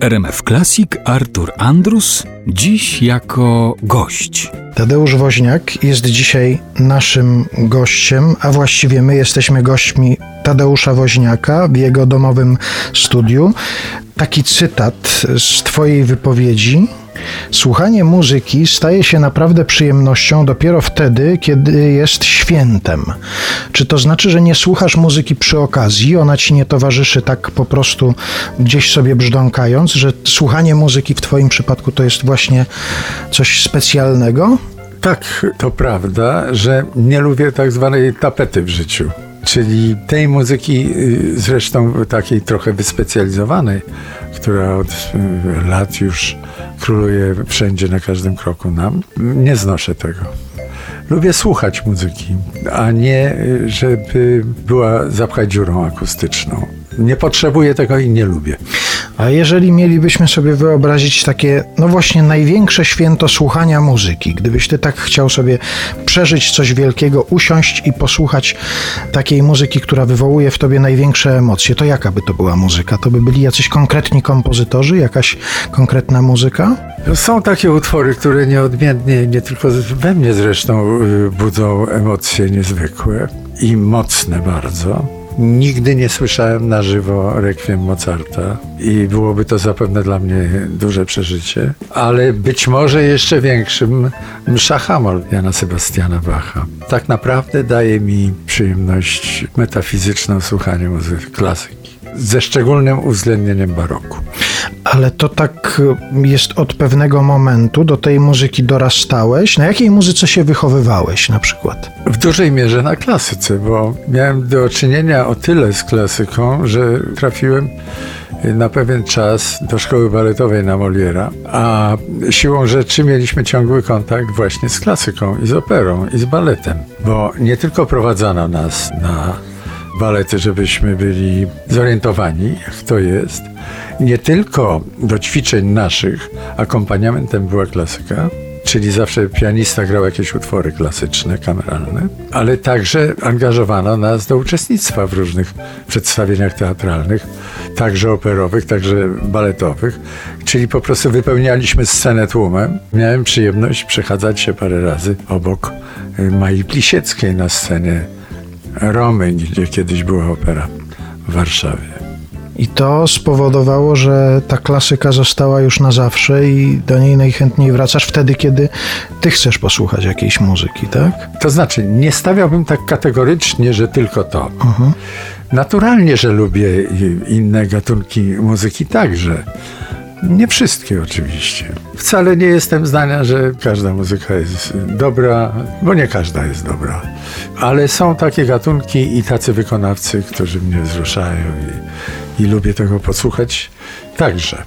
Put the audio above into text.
RMF Classic Artur Andrus, dziś jako gość. Tadeusz Woźniak jest dzisiaj naszym gościem, a właściwie my jesteśmy gośćmi Tadeusza Woźniaka w jego domowym studiu. Taki cytat z Twojej wypowiedzi. Słuchanie muzyki staje się naprawdę przyjemnością dopiero wtedy, kiedy jest świętem. Czy to znaczy, że nie słuchasz muzyki przy okazji, ona ci nie towarzyszy tak po prostu gdzieś sobie brzdąkając, że słuchanie muzyki w Twoim przypadku to jest właśnie coś specjalnego? Tak, to prawda, że nie lubię tak zwanej tapety w życiu. Czyli tej muzyki, y, zresztą takiej trochę wyspecjalizowanej, która od y, lat już króluje wszędzie, na każdym kroku nam. Nie znoszę tego. Lubię słuchać muzyki, a nie y, żeby była zapchać dziurą akustyczną. Nie potrzebuję tego i nie lubię. A jeżeli mielibyśmy sobie wyobrazić takie, no właśnie, największe święto słuchania muzyki, gdybyś ty tak chciał sobie przeżyć coś wielkiego, usiąść i posłuchać takiej muzyki, która wywołuje w tobie największe emocje, to jaka by to była muzyka? To by byli jacyś konkretni kompozytorzy, jakaś konkretna muzyka? Są takie utwory, które nieodmiennie, nie tylko we mnie zresztą, y, budzą emocje niezwykłe i mocne bardzo. Nigdy nie słyszałem na żywo rekwiem Mozarta i byłoby to zapewne dla mnie duże przeżycie, ale być może jeszcze większym msza Hamol Jana Sebastiana Bacha. Tak naprawdę daje mi przyjemność metafizyczną słuchanie muzyki klasyki ze szczególnym uwzględnieniem baroku. Ale to tak jest od pewnego momentu, do tej muzyki dorastałeś. Na jakiej muzyce się wychowywałeś na przykład? W dużej mierze na klasyce, bo miałem do czynienia o tyle z klasyką, że trafiłem na pewien czas do szkoły baletowej na Moliera, a siłą rzeczy mieliśmy ciągły kontakt właśnie z klasyką i z operą i z baletem, bo nie tylko prowadzano nas na balety, żebyśmy byli zorientowani, jak to jest. Nie tylko do ćwiczeń naszych akompaniamentem była klasyka, czyli zawsze pianista grał jakieś utwory klasyczne, kameralne, ale także angażowano nas do uczestnictwa w różnych przedstawieniach teatralnych, także operowych, także baletowych, czyli po prostu wypełnialiśmy scenę tłumem. Miałem przyjemność przechadzać się parę razy obok Mai Plisieckiej na scenie Romy, gdzie kiedyś była opera w Warszawie. I to spowodowało, że ta klasyka została już na zawsze i do niej najchętniej wracasz wtedy, kiedy ty chcesz posłuchać jakiejś muzyki, tak? To znaczy, nie stawiałbym tak kategorycznie, że tylko to. Uh-huh. Naturalnie, że lubię inne gatunki muzyki także. Nie wszystkie oczywiście. Wcale nie jestem zdania, że każda muzyka jest dobra, bo nie każda jest dobra. Ale są takie gatunki i tacy wykonawcy, którzy mnie wzruszają i, i lubię tego posłuchać także.